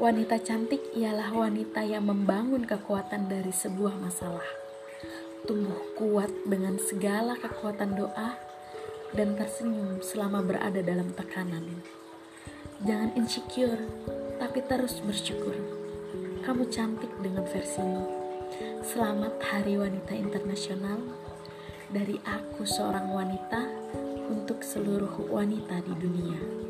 Wanita cantik ialah wanita yang membangun kekuatan dari sebuah masalah. Tumbuh kuat dengan segala kekuatan doa dan tersenyum selama berada dalam tekanan. Jangan insecure, tapi terus bersyukur. Kamu cantik dengan versimu. Selamat Hari Wanita Internasional dari aku seorang wanita untuk seluruh wanita di dunia.